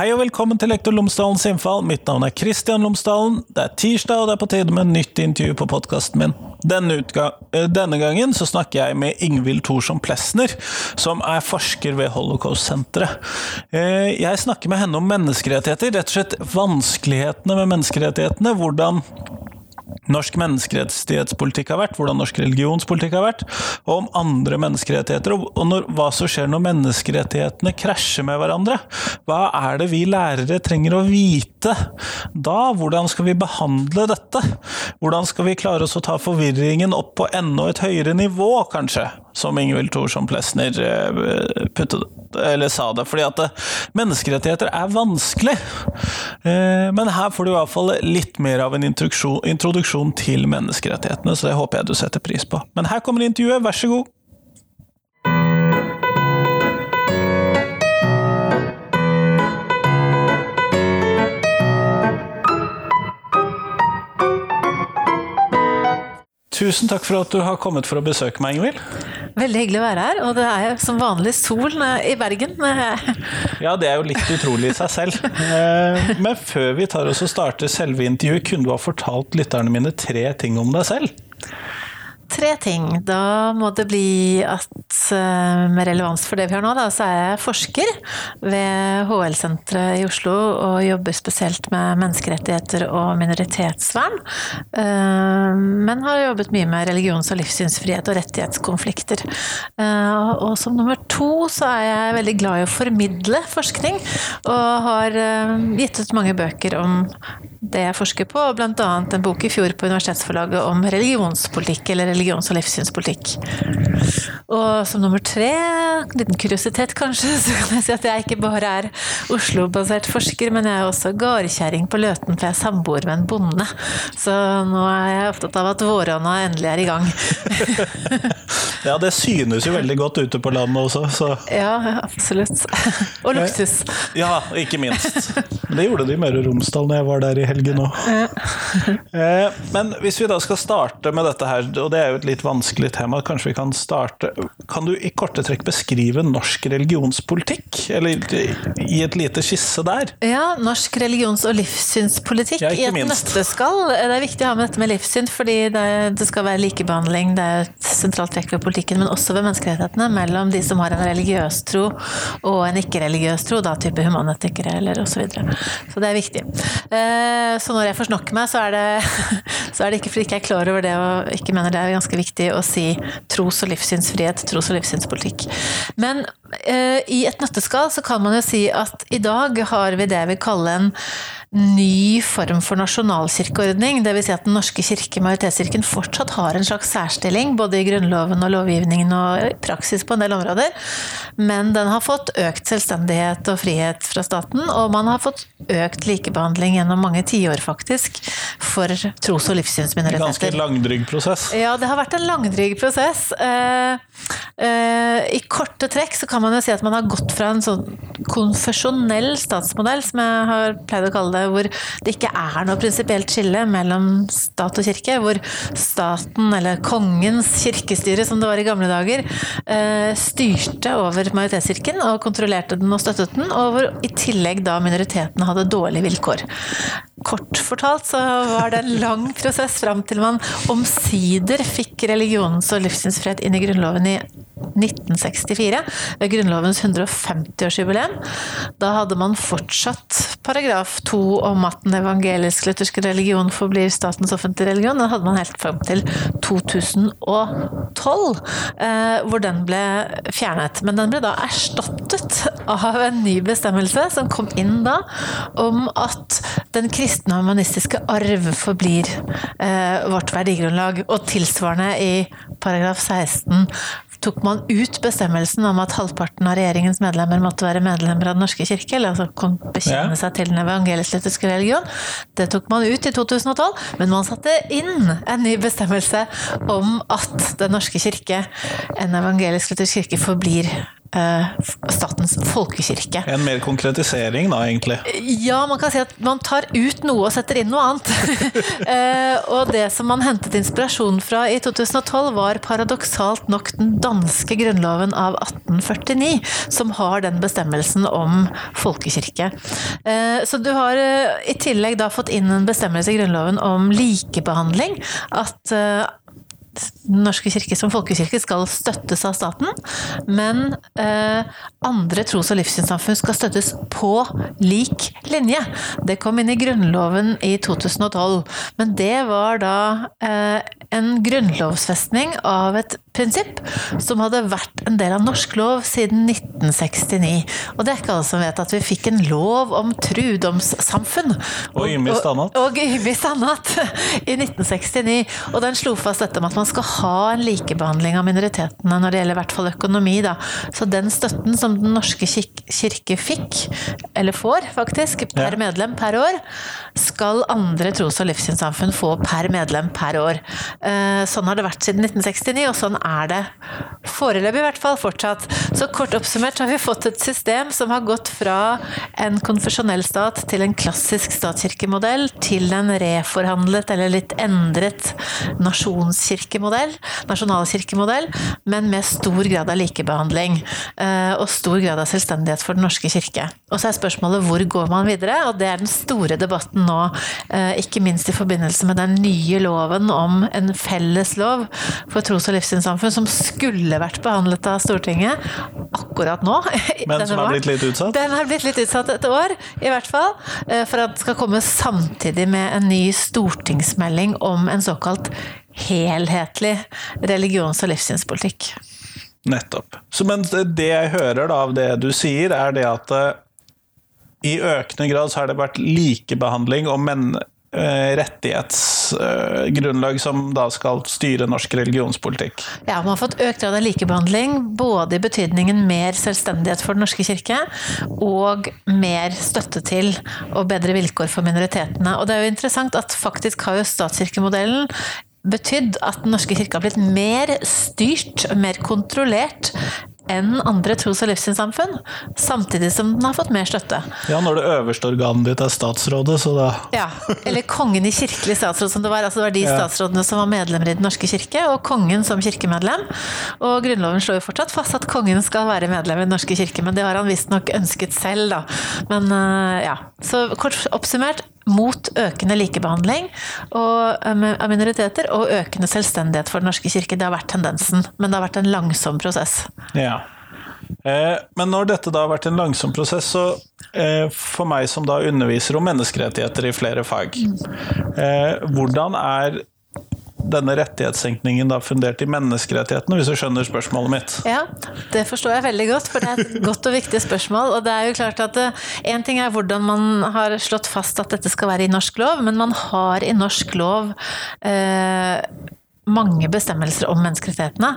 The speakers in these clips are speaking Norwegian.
Hei og velkommen til Lektor Lomsdalens innfall. Mitt navn er Kristian Lomsdalen. Det er tirsdag, og det er på tide med nytt intervju på podkasten min. Denne, eh, denne, gangen så snakker jeg med Ingvild Thorsson Plesner, som er forsker ved Holocaust-senteret. Eh, jeg snakker med henne om menneskerettigheter, rett og slett vanskelighetene med menneskerettighetene. Hvordan norsk menneskerettighetspolitikk har vært, hvordan norsk religionspolitikk har vært, og om andre menneskerettigheter, og når, hva som skjer når menneskerettighetene krasjer med hverandre. Hva er det vi lærere trenger å vite da? Hvordan skal vi behandle dette? Hvordan skal vi klare oss å ta forvirringen opp på enda et høyere nivå, kanskje? Som Ingvild Thorsson Plesner eh, puttet, eller sa det. Fordi at eh, menneskerettigheter er vanskelig. Eh, men her får du i hvert fall litt mer av en introduksjon introduksjon til menneskerettighetene, så det håper jeg du setter pris på. Men her kommer intervjuet, vær så god! Tusen takk for at du har kommet for å besøke meg, Ingvild. Veldig hyggelig å være her, og det er jo som vanlig sol i Bergen. Ja, det er jo litt utrolig i seg selv. Eh, men før vi tar oss og starter selve intervjuet, kunne du ha fortalt lytterne mine tre ting om deg selv? Tre ting. Da må det bli at eh, med relevans for det vi har nå, da, så er jeg forsker ved HL-senteret i Oslo og jobber spesielt med menneskerettigheter og minoritetsvern. Eh, men har jobbet mye med religions- og livssynsfrihet og rettighetskonflikter. Eh, og som nummer to så er jeg veldig glad i å formidle forskning, og har gitt ut mange bøker om det jeg forsker på, bl.a. en bok i fjor på Universitetsforlaget om religionspolitikk, eller religions- og livssynspolitikk. Og som nummer tre, en liten kuriositet kanskje, så kan jeg si at jeg ikke bare er Oslo-basert forsker, men jeg er også gårdkjerring på Løten, for jeg er samboer med en bonde. Så nå er jeg opptatt av at våronna endelig er i gang. ja, det synes jo veldig godt ute på landet også, så Ja, absolutt. Og luksus. Ja, ikke minst. Det gjorde de i Møre og Romsdal når jeg var der i helgen òg. Eh, men hvis vi da skal starte med dette her, og det er jo et litt vanskelig tema, kanskje vi kan starte Kan du i korte trekk beskrive norsk religionspolitikk? Eller gi et lite skisse der? Ja, norsk religions- og livssynspolitikk ja, i et minst. nøtteskall. Det er viktig å ha med dette med livssyn, fordi det, det skal være likebehandling. Det er et sentralt trekk ved politikken, men også ved menneskerettighetene, mellom de som har en religiøs tro og en ikke-religiøs tro, da type humanetikere eller osv. Så, videre. så det er viktig. Eh, så når jeg forsnakker meg, så er, det, så er det ikke fordi jeg ikke er klar over det og ikke mener det er ganske viktig å si tros- og livssynsfrihet, tros- og livssynspolitikk. Men eh, i et nøtteskall så kan man jo si at i dag har vi det vi kaller en ny form for nasjonalkirkeordning. Dvs. Si at Den norske kirke, majoritetskirken, fortsatt har en slags særstilling, både i Grunnloven og lovgivningen og i praksis på en del områder. Men den har fått økt selvstendighet og frihet fra staten, og man har fått økt likebehandling gjennom mange tiår, faktisk, for tros- og livssynsminoriteter. Ganske langdrygg prosess? Ja, det har vært en langdrygg prosess. Eh, eh, I korte trekk så kan man jo si at man har gått fra en sånn konfesjonell statsmodell, som jeg har pleid å kalle det, hvor det ikke er noe prinsipielt skille mellom stat og kirke. Hvor staten, eller kongens kirkestyre som det var i gamle dager, eh, styrte over majoritetskirken og kontrollerte den og støttet den, og hvor i tillegg da minoritetene hadde dårlige vilkår. Kort fortalt så var det en lang prosess fram til man omsider fikk religionens og livssynsfrihet inn i Grunnloven i 1964, ved Grunnlovens 150-årsjubileum. Da hadde man fortsatt paragraf 2 om at den evangelisk-lutherske religion forblir statens offentlige religion. Den hadde man helt fram til 2012, eh, hvor den ble fjernet. Men den ble da erstattet av en ny bestemmelse som kom inn da, om at den kristne og humanistiske arv forblir eh, vårt verdigrunnlag. Og tilsvarende i paragraf 16 tok man ut bestemmelsen om at halvparten av regjeringens medlemmer måtte være medlemmer av Den norske kirke, eller altså bekjenne seg til den evangelisk-lutherske religion. Det tok man ut i 2012, men man satte inn en ny bestemmelse om at Den norske kirke, en evangelisk-luthersk kirke, forblir statens folkekirke. En mer konkretisering, da, egentlig? Ja, man kan si at man tar ut noe og setter inn noe annet. eh, og det som man hentet inspirasjon fra i 2012, var paradoksalt nok den danske grunnloven av 1849, som har den bestemmelsen om folkekirke. Eh, så du har eh, i tillegg da fått inn en bestemmelse i Grunnloven om likebehandling. At eh, den norske kirke som folkekirke skal støttes av staten, men eh, andre tros- og livssynssamfunn skal støttes på lik linje. Det kom inn i Grunnloven i 2012, men det var da eh, en grunnlovfestning av et prinsipp som hadde vært en del av norsk lov siden 1969. Og det er ikke alle som vet at vi fikk en lov om trudomssamfunn. Og ymist annet. Og, og ymist annet i 1969. Og den slo fast dette med at man skal ha en likebehandling av minoritetene når det gjelder i hvert fall økonomi. Da. Så den støtten som Den norske kirke fikk, eller får faktisk, per medlem per år, skal andre tros- og livssynssamfunn få per medlem per år. Eh, sånn har det vært siden 1969, og sånn er det foreløpig i hvert fall fortsatt. Så kort oppsummert har vi fått et system som har gått fra en konfesjonell stat til en klassisk statskirkemodell, til en reforhandlet eller litt endret nasjonskirkemodell, nasjonalkirkemodell, men med stor grad av likebehandling. Eh, og stor grad av selvstendighet for Den norske kirke. Og så er spørsmålet hvor går man videre, og det er den store debatten nå, eh, ikke minst i forbindelse med den nye loven om en felles lov for tros- og livssynssamfunn som skulle vært behandlet av Stortinget akkurat nå. Men som har blitt litt utsatt? Den har blitt litt utsatt et år, i hvert fall. Eh, for at det skal komme samtidig med en ny stortingsmelding om en såkalt helhetlig religions- og livssynspolitikk. Nettopp. Så, men det jeg hører da av det du sier, er det at uh, i økende grad så har det vært likebehandling og men, rettighetsgrunnlag uh, som da skal styre norsk religionspolitikk. Ja, man har fått økt grad av likebehandling, både i betydningen mer selvstendighet for Den norske kirke, og mer støtte til og bedre vilkår for minoritetene. Og det er jo interessant at faktisk har jo statskirkemodellen betydd at Den norske kirke har blitt mer styrt, mer kontrollert enn andre tros- og livssynssamfunn, samtidig som den har fått mer støtte. Ja, når det øverste organet ditt er statsrådet, så da Ja, eller kongen i kirkelig statsråd, som det var. Altså det var de statsrådene som var medlemmer i Den norske kirke, og kongen som kirkemedlem. Og Grunnloven slår jo fortsatt fast at kongen skal være medlem i Den norske kirke, men det har han visstnok ønsket selv, da. Men eh, ja. Så kort oppsummert, mot økende likebehandling og, eh, av minoriteter og økende selvstendighet for Den norske kirke. Det har vært tendensen, men det har vært en langsom prosess. Ja. Eh, men når dette da har vært en langsom prosess, så eh, for meg som da underviser om menneskerettigheter i flere fag, hvordan er denne rettighetssenkningen da fundert i menneskerettighetene, hvis du skjønner spørsmålet mitt? Ja, det forstår jeg veldig godt, for det er et godt og viktig spørsmål. Og det er jo klart at én ting er hvordan man har slått fast at dette skal være i norsk lov, men man har i norsk lov eh, mange bestemmelser om menneskerettighetene.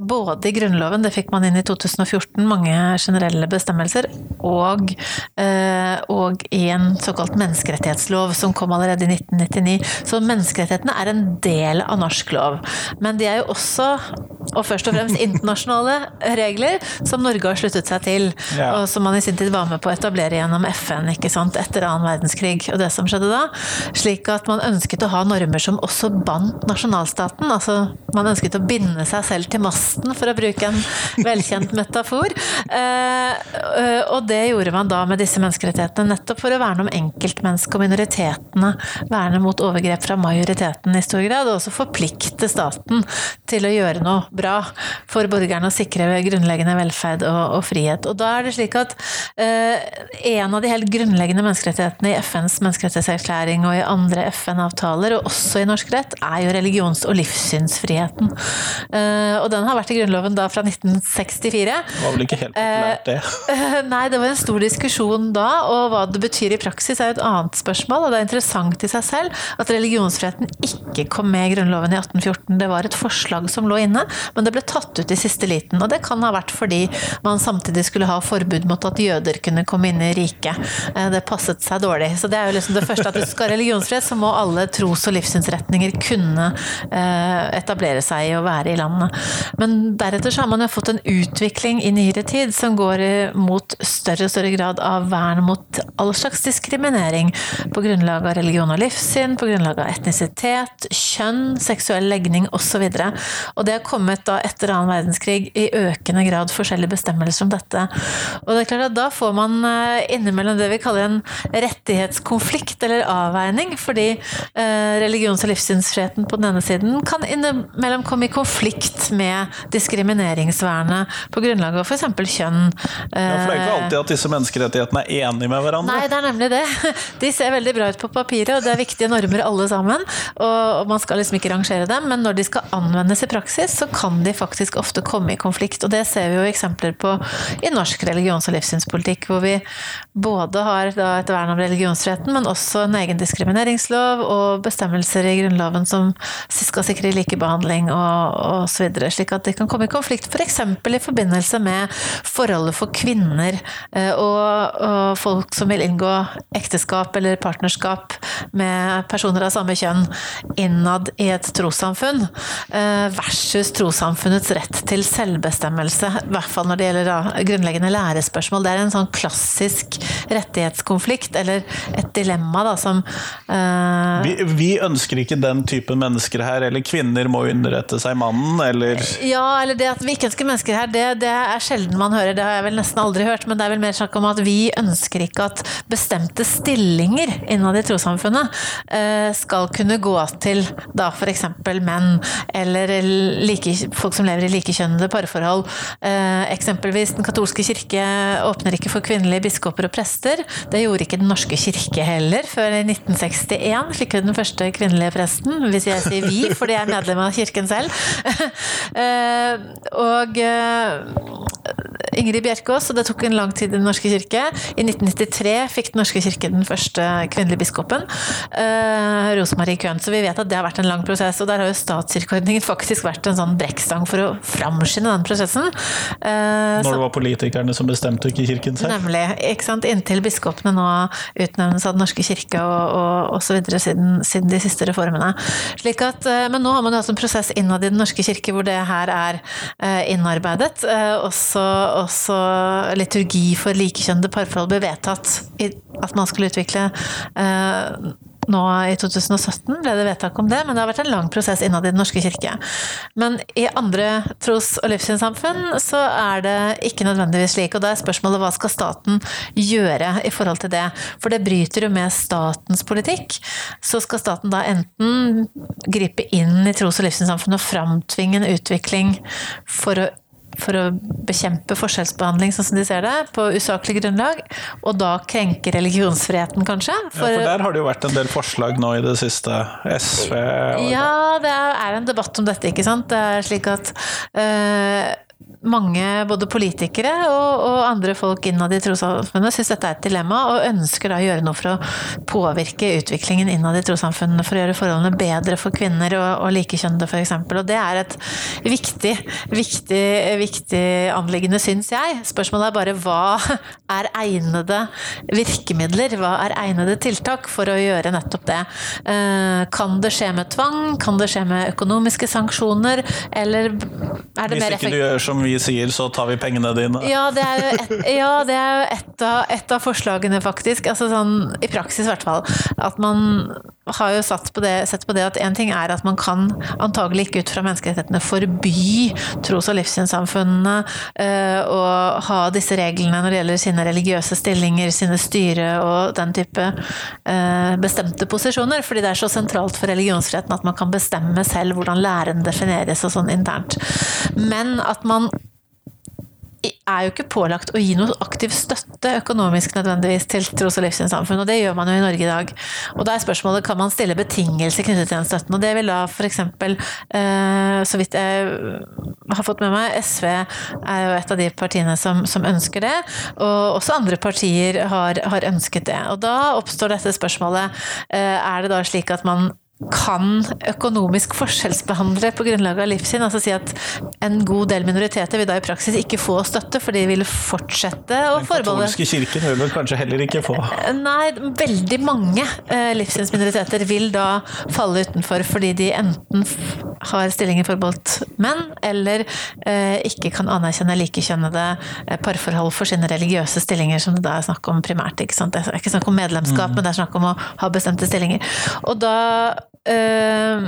Både i Grunnloven, det fikk man inn i 2014, mange generelle bestemmelser, og, eh, og i en såkalt menneskerettighetslov som kom allerede i 1999. Så menneskerettighetene er en del av norsk lov. Men de er jo også, og først og fremst, internasjonale regler som Norge har sluttet seg til, ja. og som man i sin tid var med på å etablere gjennom FN ikke sant, etter annen verdenskrig og det som skjedde da. Slik at man ønsket å ha normer som også bandt nasjonalstaten Altså, man ønsket å binde seg selv til masten, for å bruke en velkjent metafor. Eh, og det gjorde man da med disse menneskerettighetene, nettopp for å verne om enkeltmennesket og minoritetene. Verne mot overgrep fra majoriteten i stor grad, og også forplikte staten til å gjøre noe bra for borgerne å sikre grunnleggende velferd og, og frihet. Og da er det slik at eh, en av de helt grunnleggende menneskerettighetene i FNs menneskerettighetserklæring og i andre FN-avtaler, og også i norsk rett, er jo religions- og livssynsfriheten. Eh, og den har vært i Grunnloven da fra 1964. Det var vel ikke helt populært, det? Eh, nei, det var en stor diskusjon da, og hva det betyr i praksis er jo et annet spørsmål. Og det er interessant i seg selv at religionsfriheten ikke kom med i Grunnloven i 1814. Det var et forslag som lå inne, men det ble tatt ut i siste liten. Og det kan ha vært fordi man samtidig skulle ha forbud mot at jøder kunne komme inn i riket. Eh, det passet seg dårlig. Så det er jo liksom det første at hvis du skal ha religionsfrihet, så må alle tros- og livssynsretninger kunne eh, etablere seg og være i landet. Men deretter så har man jo fått en utvikling i nyere tid som går mot større og større grad av vern mot all slags diskriminering på grunnlag av religion og livssyn, på grunnlag av etnisitet, kjønn, seksuell legning osv. Og, så og det har kommet da etter annen verdenskrig i økende grad forskjellige bestemmelser om dette. Og det er klart at da får man eh, innimellom det vi kaller en rettighetskonflikt eller avveining, fordi eh, religions- og livssynsfriheten på den ene siden kan innimellom komme i konflikt med diskrimineringsvernet på grunnlag av f.eks. kjønn. Ja, for det er ikke alltid at disse menneskerettighetene er enige med hverandre? Nei, det er nemlig det. De ser veldig bra ut på papiret, og det er viktige normer alle sammen. Og man skal liksom ikke rangere dem, men når de skal anvendes i praksis, så kan de faktisk ofte komme i konflikt. Og det ser vi jo eksempler på i norsk religions- og livssynspolitikk, hvor vi både har et vern om religionsfriheten, men også en egen diskrimineringslov og bestemmelser i Grunnloven som skal sikre likebehandling og osv. Slik at de kan komme i konflikt f.eks. For i forbindelse med forholdet for kvinner eh, og, og folk som vil inngå ekteskap eller partnerskap med personer av samme kjønn innad i et trossamfunn, versus versus trossamfunnets rett til selvbestemmelse. I hvert fall når det gjelder da, grunnleggende lærespørsmål. Det er en sånn klassisk rettighetskonflikt, eller et dilemma, da, som uh, vi, vi, ønsker ikke den typen mennesker her, eller kvinner må underrette seg mannen, eller Ja, eller det at vi ikke ønsker mennesker her, det, det er sjelden man hører. Det har jeg vel nesten aldri hørt, men det er vel mer snakk om at vi ønsker ikke at bestemte stillinger innad i trossamfunnet uh, skal kunne gå til da f.eks. menn, eller like, folk som lever i likekjønnede parforhold. Uh, eksempelvis Den katolske kirke åpner ikke for kvinnelige biskoper og prester. Det gjorde ikke Den norske kirke heller, før i 1961 fikk vi den første kvinnelige presten. Hvis jeg sier vi, fordi jeg er medlem av kirken selv. Eh, og eh, Ingrid Bjerkås, og det tok en lang tid i Den norske kirke. I 1993 fikk Den norske kirke den første kvinnelige biskopen, uh, Rosemarie Køhn. Så vi vet at det har vært en lang prosess. Og der har jo statskirkeordningen faktisk vært en sånn brekkstang for å framskynde den prosessen. Uh, Når det var politikerne som bestemte, ikke kirken selv? Nemlig. ikke sant? Inntil biskopene nå utnevnes av Den norske kirke og, og videre Siden, siden de siste reformene. Slik at, uh, men nå har man jo hatt en prosess innad i Den norske kirke hvor det her er innarbeidet. Også også liturgi for likekjønnede parforhold ble vedtatt at man skulle utvikle eh, nå i 2017 ble det vedtak om det, men det har vært en lang prosess innad i Den norske kirke. Men i andre tros- og livssynssamfunn så er det ikke nødvendigvis slik. Og da er spørsmålet hva skal staten gjøre i forhold til det? For det bryter jo med statens politikk. Så skal staten da enten gripe inn i tros- og livssynssamfunn og framtvinge en utvikling for å for å bekjempe forskjellsbehandling, sånn som de ser det, på usaklig grunnlag. Og da krenke religionsfriheten, kanskje. For, ja, for der har det jo vært en del forslag nå i det siste. SV og Ja, det er en debatt om dette, ikke sant. Det er slik at øh, mange, både politikere og, og andre folk innad i trossamfunnene syns dette er et dilemma, og ønsker da å gjøre noe for å påvirke utviklingen innad i trossamfunnene, for å gjøre forholdene bedre for kvinner og, og likekjønnede f.eks. Og det er et viktig, viktig, viktig anliggende, syns jeg. Spørsmålet er bare hva er egnede virkemidler? Hva er egnede tiltak for å gjøre nettopp det? Eh, kan det skje med tvang? Kan det skje med økonomiske sanksjoner? Eller er det mer effektivt? Hvis ikke du gjør som vi sier, så tar vi pengene dine. Ja, det er jo et, ja, er jo et, av, et av forslagene, faktisk. Altså sånn, I praksis, i hvert fall. At man har jo på det, sett på det at én ting er at man kan antagelig ikke ut fra menneskerettighetene forby tros- og livssynssamfunnene øh, ha disse reglene når det gjelder sine religiøse stillinger, sine styre og den type øh, bestemte posisjoner. Fordi det er så sentralt for religionsfriheten at man kan bestemme selv hvordan læren defineres og sånn internt. Men at man er jo ikke pålagt å gi noe aktiv støtte økonomisk nødvendigvis til tros- og livssynssamfunn, og det gjør man jo i Norge i dag. Og da er spørsmålet kan man stille betingelser knyttet til den støtten, og det vil da f.eks. Eh, så vidt jeg har fått med meg, SV er jo et av de partiene som, som ønsker det, og også andre partier har, har, ønsket det. Og da oppstår dette spørsmålet, eh, er det da slik at man kan økonomisk forskjellsbehandle på grunnlag av livssyn. Altså si at en god del minoriteter vil da i praksis ikke få støtte, for de vil fortsette å forbeholde Den katolske kirken vil vel kanskje heller ikke få Nei, veldig mange eh, livssynsminoriteter vil da falle utenfor fordi de enten har stillinger forbeholdt menn, eller eh, ikke kan anerkjenne likekjønnede eh, parforhold for sine religiøse stillinger, som det da er snakk om primært. Det er ikke snakk om medlemskap, mm. men det er snakk om å ha bestemte stillinger. Og da øh,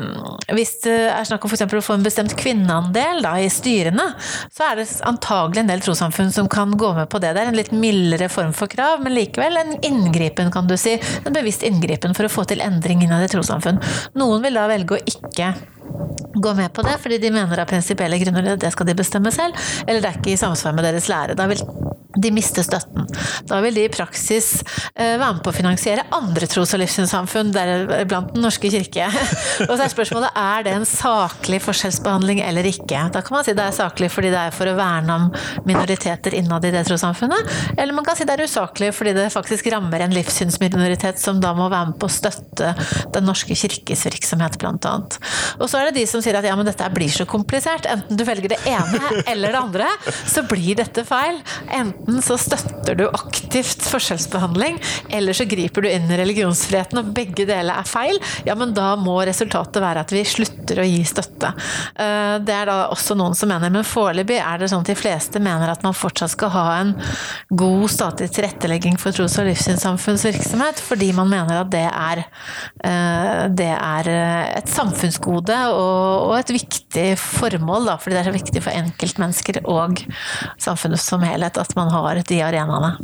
hvis det er snakk om f.eks. å få en bestemt kvinneandel da, i styrene, så er det antagelig en del trossamfunn som kan gå med på det. Det er en litt mildere form for krav, men likevel en inngripen, kan du si. En bevisst inngripen for å få til endring innad i trossamfunn. Noen vil da velge å ikke gå med på det, fordi de mener av prinsipielle grunner det skal de bestemme selv, eller det er ikke i samsvar med deres lære. Da vil de mister støtten. Da vil de i praksis eh, være med på å finansiere andre tros- og livssynssamfunn, deriblant Den norske kirke. og så er spørsmålet er det en saklig forskjellsbehandling eller ikke. Da kan man si det er saklig fordi det er for å verne om minoriteter innad i det trossamfunnet, eller man kan si det er usaklig fordi det faktisk rammer en livssynsminoritet som da må være med på å støtte Den norske kirkes virksomhet, blant annet. Og så er det de som sier at ja, men dette blir så komplisert. Enten du velger det ene eller det andre, så blir dette feil. Enten enten så støtter du aktivt forskjellsbehandling, eller så griper du inn i religionsfriheten, og begge deler er feil, ja, men da må resultatet være at vi slutter å gi støtte. Eh, det er da også noen som mener, men foreløpig er det sånn at de fleste mener at man fortsatt skal ha en god statlig tilrettelegging for tros- og livssynssamfunnsvirksomhet, fordi man mener at det er, eh, det er eh, et samfunnsgode og et viktig formål, da, fordi det er så viktig for enkeltmennesker og samfunnet som helhet at man har de arenaene.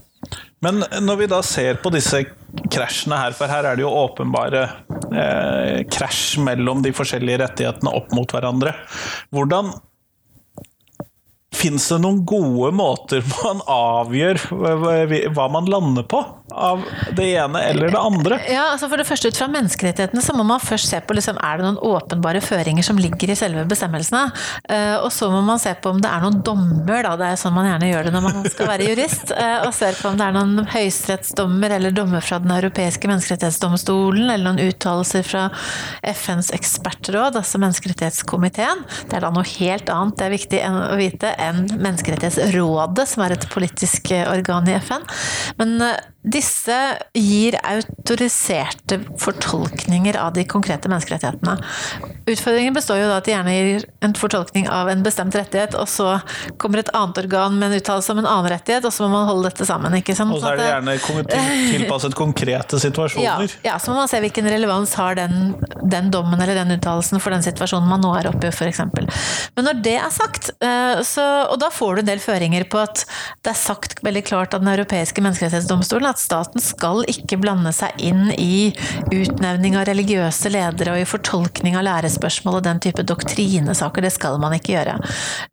Men når vi da ser på disse krasjene her, for her er det jo åpenbare eh, krasj mellom de forskjellige rettighetene opp mot hverandre. Hvordan Fins det noen gode måter man avgjør hva man lander på? Av det ene eller det andre? Ja, altså For det første ut fra menneskerettighetene så må man først se på liksom, er det noen åpenbare føringer som ligger i selve bestemmelsene. Uh, og så må man se på om det er noen dommer, da. det er sånn man gjerne gjør det når man skal være jurist. Uh, og ser på om det er noen høyesterettsdommer eller dommer fra Den europeiske menneskerettighetsdomstolen, eller noen uttalelser fra FNs ekspertråd, altså menneskerettighetskomiteen. Det er da noe helt annet, det er viktig å vite, enn Menneskerettighetsrådet, som er et politisk organ i FN. Men uh, disse gir autoriserte fortolkninger av de konkrete menneskerettighetene. Utfordringen består jo da at de gjerne gir en fortolkning av en bestemt rettighet, og så kommer et annet organ med en uttalelse om en annen rettighet, og så må man holde dette sammen. ikke sant? Og så er det gjerne tilpasset konkrete situasjoner. Ja, ja, så må man se hvilken relevans har den, den dommen eller den uttalelsen for den situasjonen man nå er oppe i, f.eks. Men når det er sagt, eh, så, og da får du en del føringer på at det er sagt veldig klart av Den europeiske menneskerettighetsdomstolen at staten skal ikke blande seg inn i utnevning av religiøse ledere og i fortolkning av lærespørsmål og den type doktrinesaker. Det skal man ikke gjøre.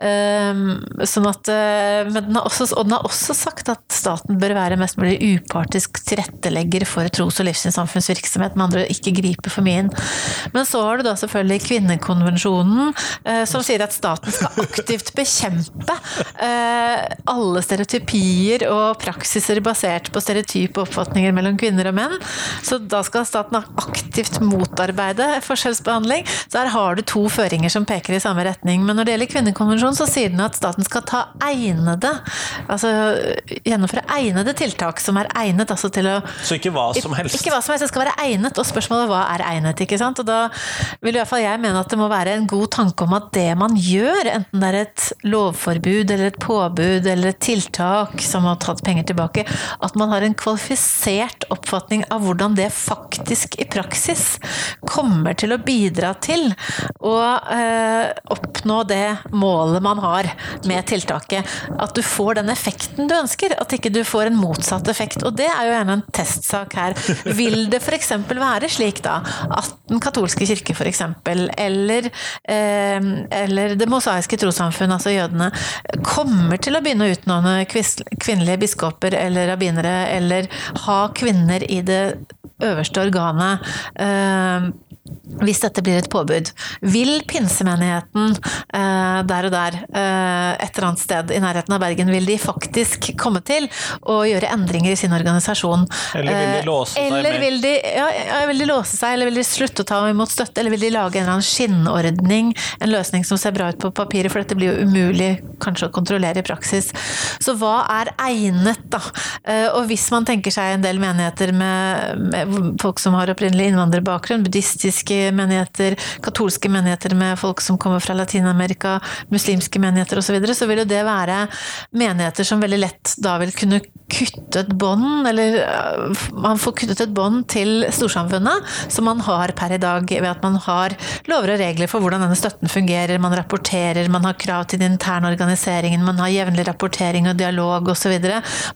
Ehm, sånn at, eh, men den har også, og den har også sagt at staten bør være mest mulig upartisk tilrettelegger for tros- og livssynssamfunnsvirksomhet, med andre ikke gripe for mye inn. Men så har du da selvfølgelig kvinnekonvensjonen, eh, som sier at staten skal aktivt bekjempe eh, alle stereotypier og praksiser basert på stereotypier stereotype oppfatninger mellom kvinner og menn. Så da skal staten aktivt motarbeide forskjellsbehandling. Så her har du to føringer som peker i samme retning. Men når det gjelder kvinnekonvensjonen, så sier den at staten skal ta egnede Altså gjennomføre egnede tiltak som er egnet altså til å Så ikke hva som helst? Ikke hva som helst, det skal være egnet. Og spørsmålet hva er egnet, ikke sant. Og da vil i hvert fall jeg mene at det må være en god tanke om at det man gjør, enten det er et lovforbud eller et påbud eller et tiltak som har tatt penger tilbake, at man har en kvalifisert oppfatning av hvordan det faktisk i praksis kommer til å bidra til å eh, oppnå det målet man har med tiltaket. At du får den effekten du ønsker, at ikke du får en motsatt effekt. Og det er jo gjerne en testsak her. Vil det f.eks. være slik da at Den katolske kirke f.eks., eller, eh, eller Det mosaiske trossamfunn, altså jødene, kommer til å begynne å utnåne kvinnelige biskoper eller rabbinere eller eller ha kvinner i det øverste organet. Hvis dette blir et påbud, vil pinsemenigheten eh, der og der, eh, et eller annet sted i nærheten av Bergen, vil de faktisk komme til å gjøre endringer i sin organisasjon? Eller vil de Eh, låse seg eller vil de, ja, vil de låse seg, eller vil de slutte å ta imot støtte, eller vil de lage en eller annen skinnordning, en løsning som ser bra ut på papiret, for dette blir jo umulig kanskje å kontrollere i praksis. Så hva er egnet, da? Eh, Og hvis man tenker seg en del menigheter med, med folk som har opprinnelig innvandrerbakgrunn, buddhistiske menigheter, katolske menigheter med folk som kommer fra Latin-Amerika, muslimske menigheter osv., så, videre, så vil jo det være menigheter som veldig lett da vil kunne kutte et bånd, eller man får kuttet et bånd til storsamfunnet, som man har per i dag, ved at man har lover og regler for hvordan denne støtten fungerer, man rapporterer, man har krav til den interne organiseringen, man har jevnlig rapportering og dialog osv.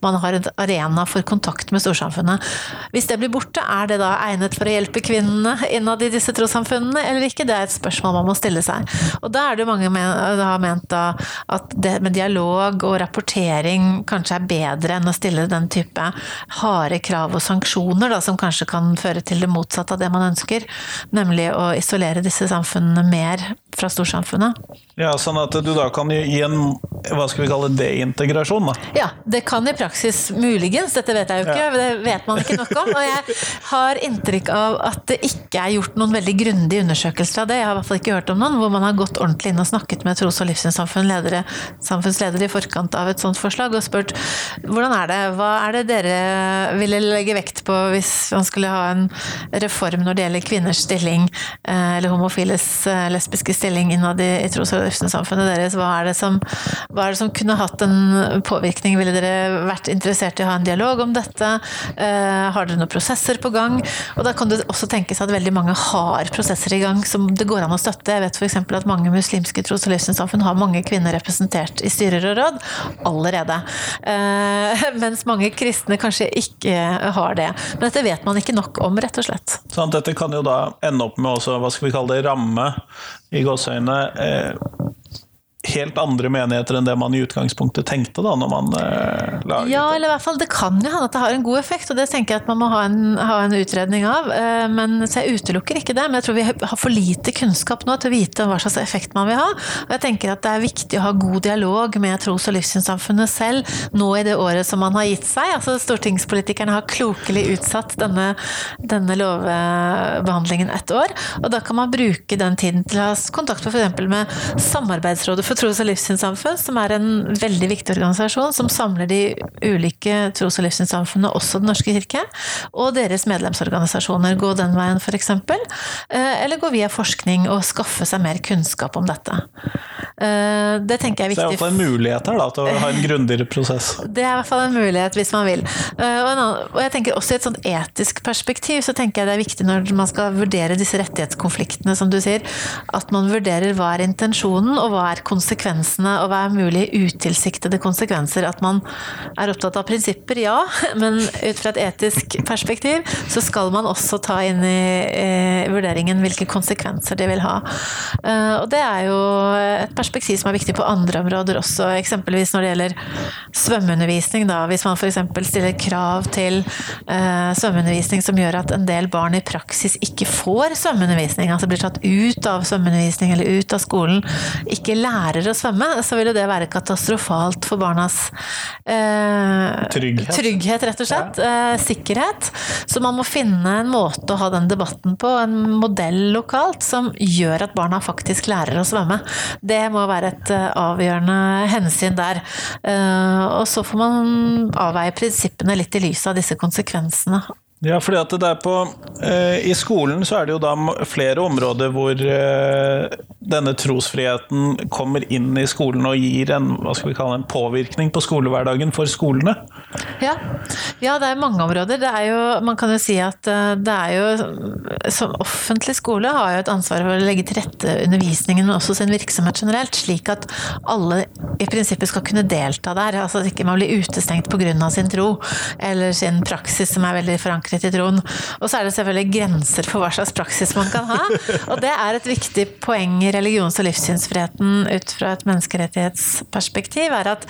Man har en arena for kontakt med storsamfunnet. Hvis det blir borte, er det da egnet for å hjelpe kvinnene innad i disse trossamfunnene, eller ikke? Det er et spørsmål man må stille seg. Og da er det jo mange men, har ment da at det med dialog og rapportering kanskje er bedre enn å stille den type harde krav og sanksjoner, da, som kanskje kan føre til det motsatte av det man ønsker, nemlig å isolere disse samfunnene mer fra storsamfunnet. Ja, sånn at du da kan gi en hva skal vi kalle deintegrasjon, da. Ja, det kan i praksis muligens, dette vet jeg jo ikke, Ja. det vet man ikke nok om. Og jeg har inntrykk av at det ikke er gjort noen veldig grundige undersøkelser av det. Jeg har i hvert fall ikke hørt om noen hvor man har gått ordentlig inn og snakket med tros- og livssynssamfunnsledere samfunnsledere i forkant av et sånt forslag og spurt hvordan er det, hva er det dere ville legge vekt på hvis man skulle ha en reform når det gjelder kvinners stilling, eh, eller homofiles eh, lesbiske stilling innad i, tros- og livssynssamfunnet deres, hva er, det som, hva er det som kunne hatt en påvirkning? Ville dere vært interessert i å ha en dialog om dette? Eh, har dere noen prosesser på gang? Og da kan det også tenkes at veldig mange har prosesser i gang som det går an å støtte. Jeg vet f.eks. at mange muslimske tros- og livssynssamfunn har mange kvinner representert i styrer og råd allerede. Mens mange kristne kanskje ikke har det. Men dette vet man ikke nok om, rett og slett. Sånn dette kan jo da ende opp med også, hva skal vi kalle det, ramme i gåseøyne eh, helt andre menigheter enn det man i utgangspunktet tenkte da, når man eh, laget Ja, eller i hvert fall det kan jo hende at det har en god effekt, og det tenker jeg at man må ha en, ha en utredning av. Eh, Men, så jeg utelukker ikke det, men jeg tror vi har for lite kunnskap nå til å vite hva slags effekt man vil ha. Og jeg tenker at det er viktig å ha god dialog med tros- og livssynssamfunnet selv nå i det året som man har gitt seg. Altså Stortingspolitikerne har klokelig utsatt denne, denne lovbehandlingen ett år, og da kan man bruke den tiden til å ha kontakt med f.eks. med Samarbeidsrådet for tros- og livssynssamfunn, som er en veldig viktig organisasjon som samler de ulike tros- og livssynssamfunnene, også Den norske kirke, og deres medlemsorganisasjoner. Gå den veien, f.eks. Eller gå via forskning og skaffe seg mer kunnskap om dette. Eh, Det tenker jeg er viktig. Så Det er iallfall en mulighet her da, til å ha en grundigere prosess. Det er i hvert fall en mulighet hvis man vil. Eh, Og, jeg tenker også i et sånt etisk perspektiv så tenker jeg det er viktig når man skal vurdere disse rettighetskonfliktene, som du sier, at man vurderer hva er intensjonen og hva er konsekvensene og hva er mulige utilsiktede konsekvenser. At man er opptatt av prinsipper, ja, men ut fra et etisk perspektiv så skal man også ta inn i eh, vurderingen hvilke konsekvenser det vil ha. Og det er jo et perspektiv som er viktig på andre områder også, eksempelvis når det gjelder svømmeundervisning. Da. Hvis man f.eks. stiller krav til eh, svømmeundervisning som gjør at en del barn i praksis ikke får svømmeundervisning, altså blir tatt ut av svømmeundervisning eller ut av skolen, ikke lærer å svømme, så vil jo det være katastrofalt for barnas eh, Trygghet. trygghet, rett og slett. Eh, sikkerhet. Så man må finne en måte å ha den debatten på, en modell lokalt, som gjør at barna faktisk lærer å svømme. Det må være et eh, avgjørende hensyn der. Eh, og så får man avveie prinsippene litt i lys av disse konsekvensene. Ja, fordi at det er på eh, I skolen så er det jo da flere områder hvor eh, denne trosfriheten kommer inn i skolen og gir en, hva skal vi kalle en påvirkning på skolehverdagen for skolene. Ja. ja, det er mange områder. Det er jo, man kan jo si at eh, det er jo Som offentlig skole har jo et ansvar for å legge til rette undervisningen, men også sin virksomhet generelt, slik at alle i prinsippet skal kunne delta der. Altså at ikke man blir utestengt pga. sin tro, eller sin praksis som er veldig forankret forankret i troen. Og så er det selvfølgelig grenser for hva slags praksis man kan ha. Og det er et viktig poeng i religions- og livssynsfriheten ut fra et menneskerettighetsperspektiv, er at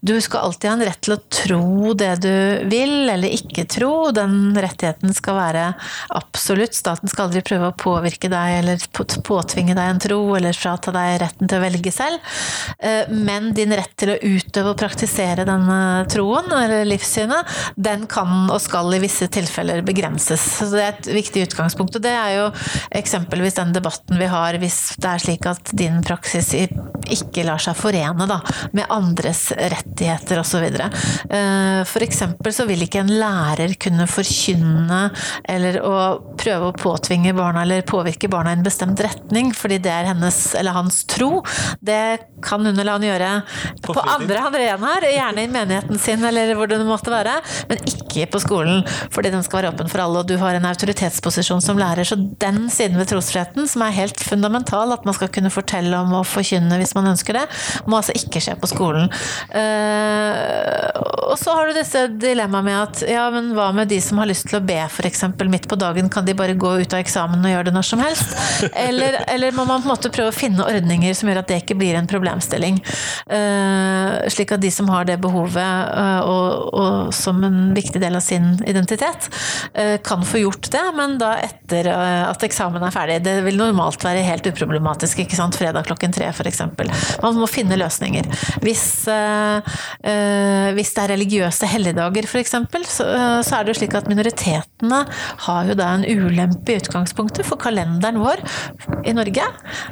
du skal alltid ha en rett til å tro det du vil, eller ikke tro. Den rettigheten skal være absolutt. Staten skal aldri prøve å påvirke deg eller påtvinge deg en tro, eller frata deg retten til å velge selv. Eh, men din rett til å utøve og praktisere denne troen, eller livssynet, den kan og skal i visse tilfeller begrenses. Så det er et viktig utgangspunkt. Og det er jo eksempelvis den debatten vi har hvis det er slik at din praksis ikke lar seg forene da, med andres rettigheter osv. F.eks. for eksempel så vil ikke en lærer kunne forkynne eller å prøve å påtvinge barna eller påvirke barna i en bestemt retning, fordi det er hennes eller hans tro. Det kan hun eller han gjøre på, på andre arenaer, gjerne i menigheten sin eller hvor det måtte være, men ikke på skolen, fordi den skal være åpen for alle, og du har en autoritetsposisjon som lærer. Så den siden ved trosfriheten, som er helt fundamental, at man skal kunne fortelle om og forkynne hvis man ønsker det, må altså ikke skje på skolen. Uh, og så har du disse dilemmaet med at ja, men hva med de som har lyst til å be f.eks. midt på dagen, kan de bare gå ut av eksamen og gjøre det når som helst? Eller, eller, må man på en måte prøve å finne ordninger som gjør at det ikke blir en problemstilling? Uh, slik at de som har det behovet, uh, og, og, som en viktig del av sin identitet, kan få gjort det, men da etter at eksamen er ferdig. Det vil normalt være helt uproblematisk, ikke sant? fredag klokken tre f.eks. Man må finne løsninger. Hvis, hvis det er religiøse helligdager f.eks., så, så er det jo slik at minoritetene har jo da en ulempe i utgangspunktet, for kalenderen vår i Norge,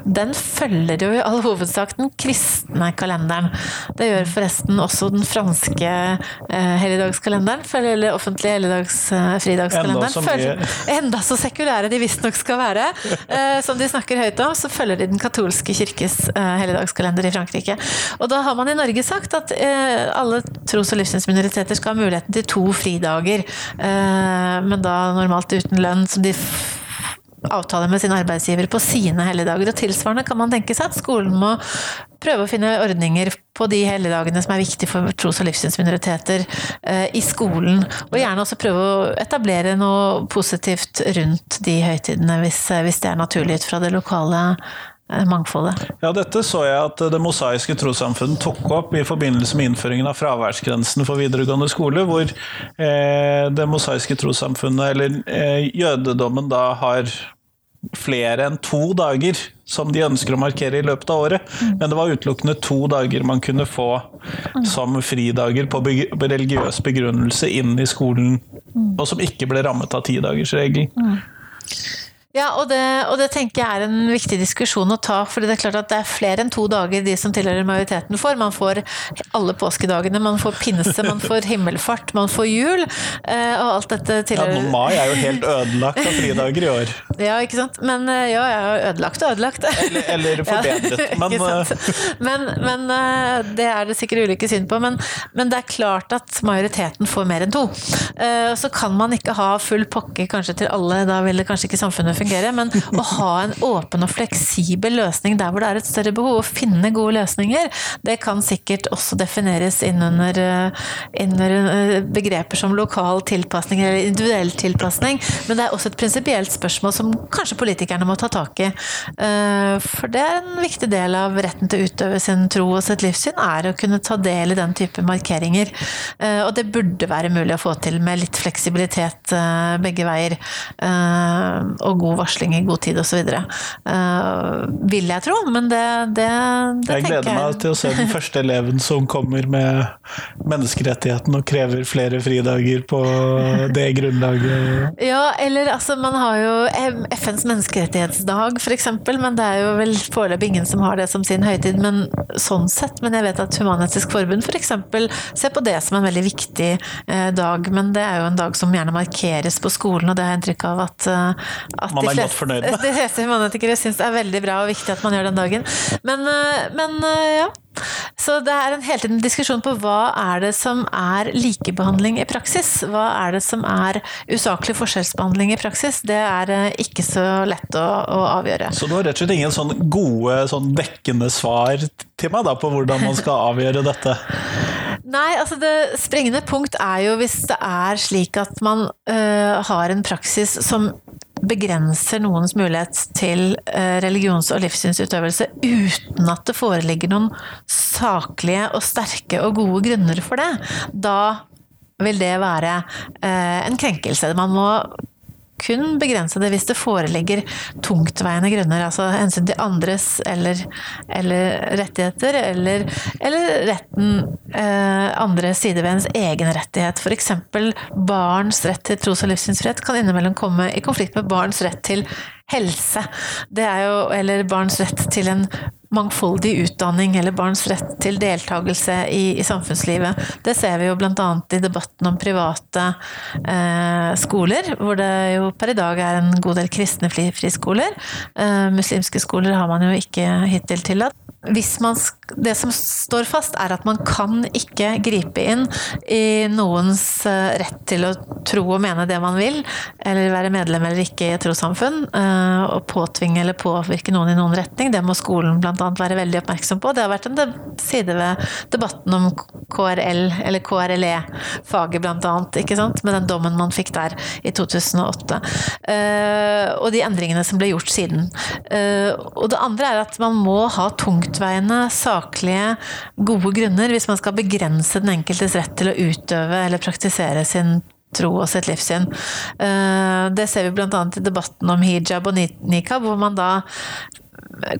den følger jo i all hovedsak den kristne kalenderen. Det gjør forresten også den franske eh, helligdagskalenderen, eller offentlige helligdagsfridagskalenderen. eh. Enda, enda så sekulære de visstnok skal være, eh, som de snakker høyt om, så følger de den katolske kirkes eh, helligdagskalender i Frankrike. Og da har man i Norge sagt at eh, alle tros- og livssynsminoriteter skal ha muligheten til to fridager, eh, men da normalt uten lønn, som de avtaler med sin arbeidsgiver på sine helligdager. Og tilsvarende kan man tenke seg at skolen må prøve å finne ordninger på de helligdagene som er viktige for tros- og livssynsminoriteter eh, i skolen. Og gjerne også prøve å etablere noe positivt rundt de høytidene, hvis, hvis det er naturlig ut fra det lokale eh, mangfoldet. Ja, dette så jeg at Det mosaiske trossamfunn tok opp i forbindelse med innføringen av fraværsgrensen for videregående skole, hvor eh, Det mosaiske trossamfunnet, eller eh, jødedommen, da har flere enn to dager som de ønsker å markere i løpet av året. Mm. Men det var utelukkende to dager man kunne få mm. som fridager på religiøs begrunnelse inn i skolen, mm. og som ikke ble rammet av tidagersregelen. Mm. Ja, og det, og det, tenker jeg er en viktig diskusjon å ta. fordi det er klart at det er flere enn to dager de som tilhører majoriteten får. Man får alle påskedagene, man får pinse, man får himmelfart, man får jul. Eh, og alt dette tilhører Ja, Mai er jo helt ødelagt av fridager i år. Ja, ikke sant. Men eh, ja, jeg er ødelagt og ødelagt. Eller, eller forbedret. Ja, men, eh, men, men, det er det sikkert ulike syn på. Men, men, det er klart at majoriteten får mer enn to. Så kan man ikke ha full pokke kanskje til alle, da vil det kanskje ikke samfunnet fungere, men å ha en åpen og fleksibel løsning der hvor det er et større behov, å finne gode løsninger, det kan sikkert også defineres innunder, innunder eh, begreper som lokal tilpasning eller individuell tilpasning. Men det er også et prinsipielt spørsmål som kanskje politikerne må ta tak i. Eh, for det er en viktig del av retten til å utøve sin tro og sitt livssyn, er å kunne ta del i den type markeringer. Eh, og det burde være mulig å få til med litt fleksibilitet begge veier. Og god god varsling i god tid osv. Uh, vil jeg tro, men det, det, det jeg gleder meg til å se den første eleven som kommer med menneskerettigheten og krever flere fridager på det grunnlaget. Ja, eller altså man har jo FNs menneskerettighetsdag f.eks., men det er jo vel foreløpig ingen som har det som sin høytid. Men sånn sett, men jeg vet at Human-Etisk Forbund f.eks. ser på det som en veldig viktig eh, dag. Men det er jo en dag som gjerne markeres på skolen, og det har jeg inntrykk av at, eh, at man er godt fornøyd med. De fleste humanitikere syns det er veldig bra og viktig at man gjør den dagen. Men, eh, men eh, ja. Så det er en hele tiden diskusjon på hva er det som er likebehandling i praksis? Hva er det som er usaklig forskjellsbehandling i praksis? Det er eh, ikke så lett å, å avgjøre. Så du har rett og slett ingen sånn gode, sånn dekkende svar til meg da, på hvordan man skal avgjøre dette? Nei, altså det springende punkt er jo hvis det er slik at man øh, har en praksis som begrenser noens mulighet til uh, religions- og livssynsutøvelse uten at det foreligger noen saklige og sterke og gode grunner for det, da vil det være uh, en krenkelse. Man må kun begrense det hvis det foreligger tungtveiende grunner, altså hensyn til andres eller, eller rettigheter, eller, eller retten eh, andre sider ved ens egen rettighet. F.eks. barns rett til tros- og livssynsfrihet kan innimellom komme i konflikt med barns rett til helse. Det er jo, eller barns rett til en mangfoldig utdanning eller barns rett til deltakelse i, i samfunnslivet. Det ser vi jo bl.a. i debatten om private eh, skoler, hvor det jo per i dag er en god del kristne friskoler. Eh, muslimske skoler har man jo ikke hittil tillatt man, det som står fast, er at man kan ikke gripe inn i noens eh, rett til å tro og mene det man vil, eller være medlem eller ikke i et trossamfunn, eh, og påtvinge eller påvirke noen i noen retning. Det må skolen bl.a. være veldig oppmerksom på. Det har vært en side ved debatten om KRL, eller KRLE-faget bl.a., med den dommen man fikk der i 2008. Eh, og de endringene som ble gjort siden. Og det andre er at man må ha tungt tungtveiende, saklige, gode grunner hvis man skal begrense den enkeltes rett til å utøve eller praktisere sin tro og sitt livssyn. Eh, det ser vi bl.a. i debatten om hijab og nikab, hvor man da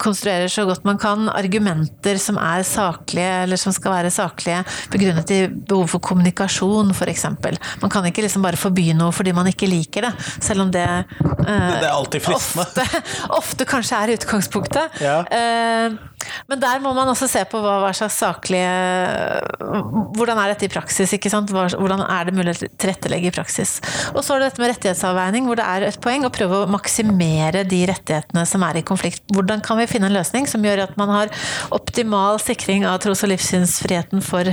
konstruerer så godt man kan argumenter som er saklige, eller som skal være saklige, begrunnet i behov for kommunikasjon, f.eks. Man kan ikke liksom bare forby noe fordi man ikke liker det, selv om det, eh, det alltid ofte, ofte, kanskje er utgangspunktet. Ja. Uh, men der må man også se på hva, hva slags saklige Hvordan er dette i praksis? ikke sant? Hvordan er det mulig å tilrettelegge i praksis? Og så er det dette med rettighetsavveining, hvor det er et poeng å prøve å maksimere de rettighetene som er i konflikt. Hvordan kan vi finne en løsning som gjør at man har optimal sikring av tros- og livssynsfriheten for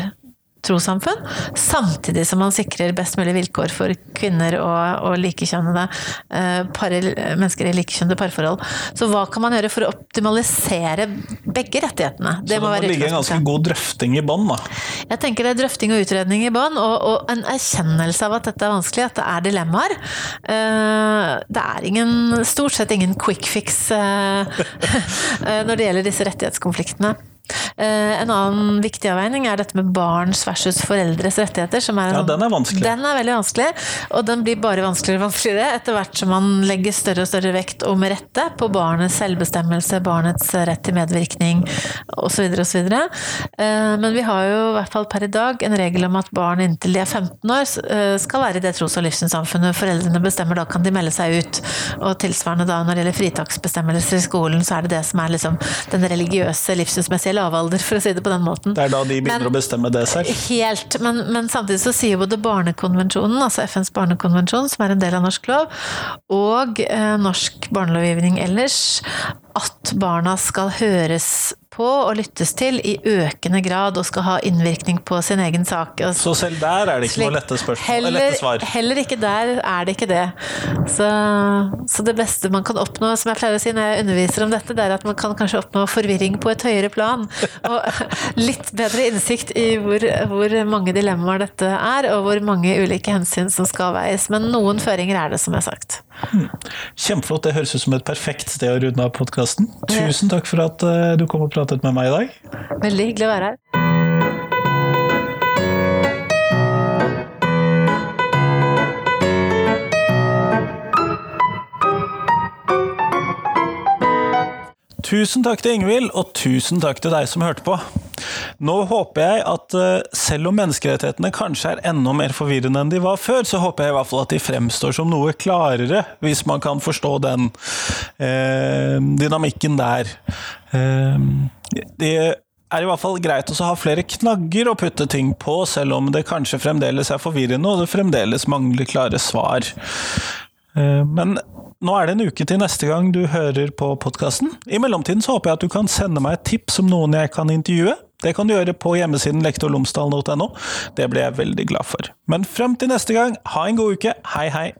trossamfunn, samtidig som man sikrer best mulig vilkår for kvinner og, og likekjønnede eh, mennesker i likekjønnede parforhold. Så hva kan man gjøre for å optimalisere begge rettighetene? Det Så det må, må ligge en ganske god drøfting i bånn, da? Jeg tenker det er drøfting og utredning i bånn, og, og, en erkjennelse av at dette er vanskelig, at det er dilemmaer. Eh, det er ingen, stort sett ingen quick fix eh, når det gjelder disse rettighetskonfliktene. Eh, en annen viktig avveining er dette med barns versus foreldres rettigheter. Som er en, ja, den er vanskelig. Den er veldig vanskelig, og den blir bare vanskeligere og vanskeligere etter hvert som man legger større og større vekt, og med rette, på barnets selvbestemmelse, barnets rett til medvirkning osv. osv. Eh, men vi har jo i hvert fall per i dag en regel om at barn inntil de er 15 år eh, skal være i det tros- og livssynssamfunnet foreldrene bestemmer. Da kan de melde seg ut. Og tilsvarende da når det gjelder fritaksbestemmelser i skolen, så er det det som er liksom den religiøse, livssynsmessige lavalder, for å si det på den måten. Det er da de begynner men, å bestemme det selv? Helt. Men, men, samtidig så sier både Barnekonvensjonen, altså FNs barnekonvensjon, som er en del av norsk lov, og eh, norsk barnelovgivning ellers, at barna skal høres på og lyttes til i økende grad og skal ha innvirkning på sin egen sak. Så selv der er det ikke noe lette spørsmål? Lette svar? Heller ikke der er det ikke det. Så, så, det beste man kan oppnå, som jeg pleier å si når jeg underviser om dette, det er at man kan kanskje oppnå forvirring på et høyere plan. Og litt bedre innsikt i hvor, hvor mange dilemmaer dette er, og hvor mange ulike hensyn som skal veies. Men noen føringer er det, som jeg har sagt. Hmm. Kjempeflott. Det høres ut som et perfekt sted å runde av podkasten. Tusen takk for at eh, du kom og pratet med meg i dag. Veldig hyggelig å være her. Tusen takk til Ingvild, og tusen takk til deg som hørte på. Nå håper jeg at eh, selv om menneskerettighetene kanskje er enda mer forvirrende enn de var før, så håper jeg i hvert fall at de fremstår som noe klarere, hvis man kan forstå den eh, dynamikken der. Eh, det er i hvert fall greit å ha flere knagger å putte ting på, selv om det kanskje fremdeles er forvirrende og det fremdeles mangler klare svar. Eh, men nå er det en uke til neste gang du hører på podkasten. I mellomtiden så håper jeg at du kan sende meg et tips om noen jeg kan intervjue. Det kan du gjøre på hjemmesiden lektorlomsdalen.no. Det blir jeg veldig glad for. Men frem til neste gang, ha en god uke. Hei, hei!